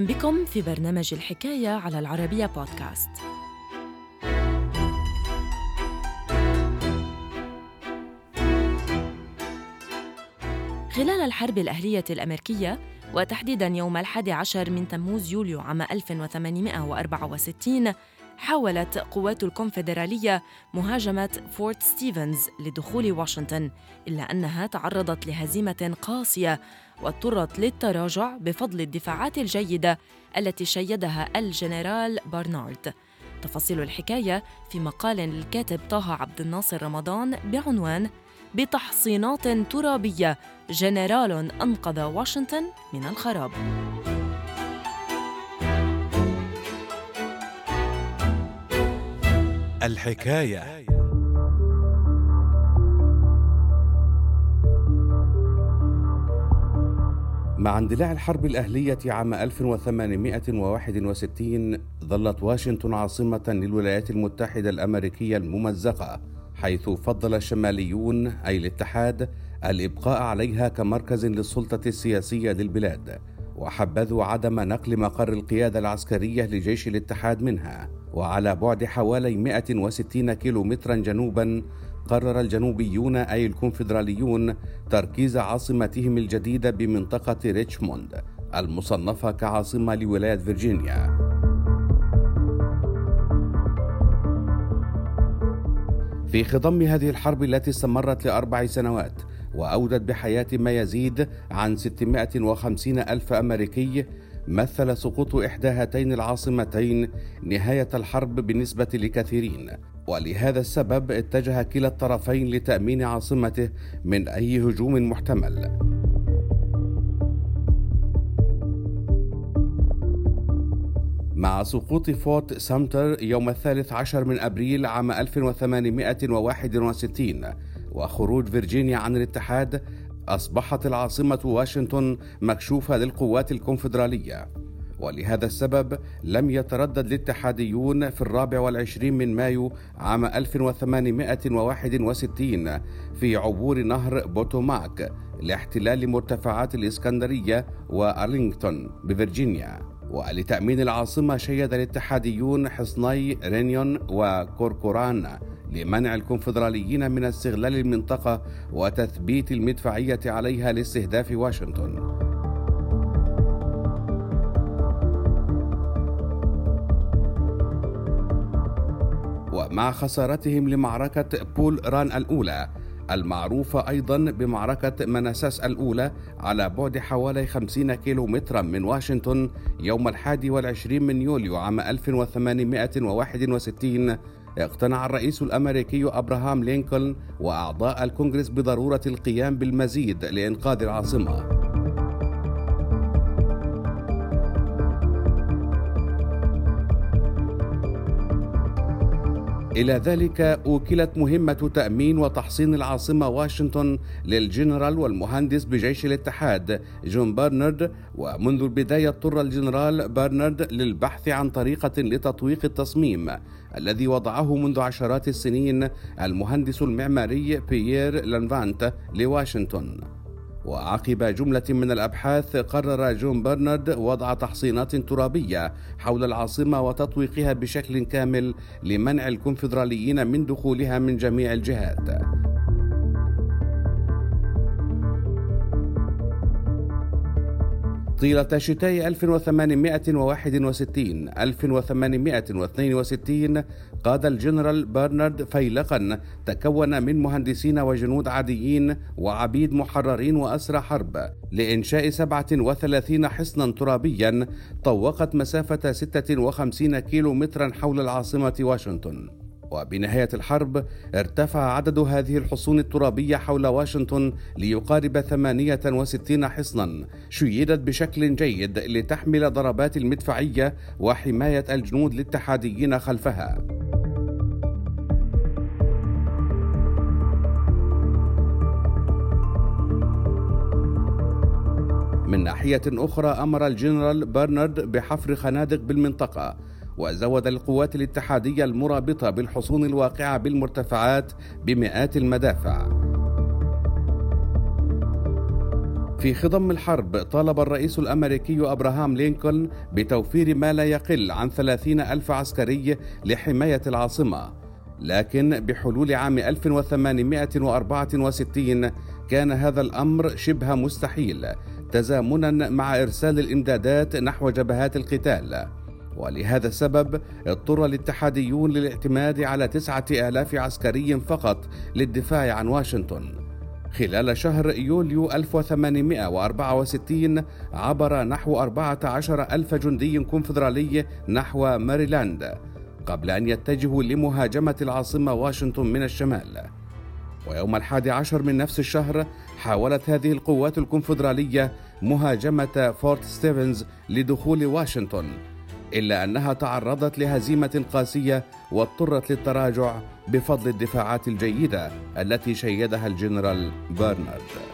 أهلا بكم في برنامج الحكاية على العربية بودكاست. خلال الحرب الأهلية الأمريكية وتحديدا يوم الحادي عشر من تموز يوليو عام 1864 حاولت قوات الكونفدرالية مهاجمة فورت ستيفنز لدخول واشنطن إلا أنها تعرضت لهزيمة قاسية واضطرت للتراجع بفضل الدفاعات الجيدة التي شيدها الجنرال بارنارد. تفاصيل الحكاية في مقال للكاتب طه عبد الناصر رمضان بعنوان بتحصينات ترابية جنرال أنقذ واشنطن من الخراب. الحكاية. مع اندلاع الحرب الأهلية عام 1861 ظلت واشنطن عاصمة للولايات المتحدة الأمريكية الممزقة حيث فضل الشماليون أي الاتحاد الإبقاء عليها كمركز للسلطة السياسية للبلاد وحبذوا عدم نقل مقر القيادة العسكرية لجيش الاتحاد منها. وعلى بعد حوالي 160 كيلومترا جنوبا قرر الجنوبيون أي الكونفدراليون تركيز عاصمتهم الجديدة بمنطقة ريتشموند المصنفة كعاصمة لولاية فيرجينيا. في خضم هذه الحرب التي استمرت لأربع سنوات وأودت بحياة ما يزيد عن 650 ألف أمريكي مثل سقوط إحدى هاتين العاصمتين نهاية الحرب بالنسبة لكثيرين ولهذا السبب اتجه كلا الطرفين لتأمين عاصمته من أي هجوم محتمل. مع سقوط فورت سامتر يوم الثالث عشر من أبريل عام 1861 وخروج فيرجينيا عن الاتحاد أصبحت العاصمة واشنطن مكشوفة للقوات الكونفدرالية ولهذا السبب لم يتردد الاتحاديون في الرابع والعشرين من مايو عام 1861 في عبور نهر بوتوماك لاحتلال مرتفعات الإسكندرية وأرلينغتون بفرجينيا ولتأمين العاصمة شيد الاتحاديون حصني رينيون وكوركوران لمنع الكونفدراليين من استغلال المنطقة وتثبيت المدفعية عليها لاستهداف واشنطن. ومع خسارتهم لمعركة بول ران الأولى المعروفة أيضا بمعركة مناساس الأولى على بعد حوالي 50 كيلو مترا من واشنطن يوم الحادي والعشرين من يوليو عام 1861 اقتنع الرئيس الأمريكي أبراهام لينكولن وأعضاء الكونغرس بضرورة القيام بالمزيد لإنقاذ العاصمة. إلى ذلك أوكلت مهمة تأمين وتحصين العاصمة واشنطن للجنرال والمهندس بجيش الاتحاد جون برنارد ومنذ البداية اضطر الجنرال برنارد للبحث عن طريقة لتطويق التصميم الذي وضعه منذ عشرات السنين المهندس المعماري بيير لانفانت لواشنطن. وعقب جملة من الأبحاث قرر جون برنارد وضع تحصينات ترابية حول العاصمة وتطويقها بشكل كامل لمنع الكونفدراليين من دخولها من جميع الجهات. طيلة شتاء 1861 1862 قاد الجنرال برنارد فيلقا تكون من مهندسين وجنود عاديين وعبيد محررين وأسرى حرب. لإنشاء 37 حصنا ترابيا طوقت مسافة 56 كيلو مترا حول العاصمة واشنطن. وبنهاية الحرب ارتفع عدد هذه الحصون الترابية حول واشنطن ليقارب 68 حصنا شيدت بشكل جيد لتحمل ضربات المدفعية وحماية الجنود الاتحاديين خلفها. من ناحية أخرى أمر الجنرال برنارد بحفر خنادق بالمنطقة وزود القوات الاتحادية المرابطة بالحصون الواقعة بالمرتفعات بمئات المدافع. في خضم الحرب طالب الرئيس الأمريكي أبراهام لينكولن بتوفير ما لا يقل عن ثلاثين ألف عسكري لحماية العاصمة. لكن بحلول عام 1864 كان هذا الأمر شبه مستحيل تزامنا مع إرسال الإمدادات نحو جبهات القتال. ولهذا السبب اضطر الاتحاديون للاعتماد على تسعة آلاف عسكري فقط للدفاع عن واشنطن. خلال شهر يوليو 1864 عبر نحو 14 ألف جندي كونفدرالي نحو ماريلاند قبل أن يتجهوا لمهاجمة العاصمة واشنطن من الشمال. ويوم الحادي عشر من نفس الشهر حاولت هذه القوات الكونفدرالية مهاجمة فورت ستيفنز لدخول واشنطن إلا أنها تعرضت لهزيمة قاسية واضطرت للتراجع بفضل الدفاعات الجيدة التي شيدها الجنرال برنارد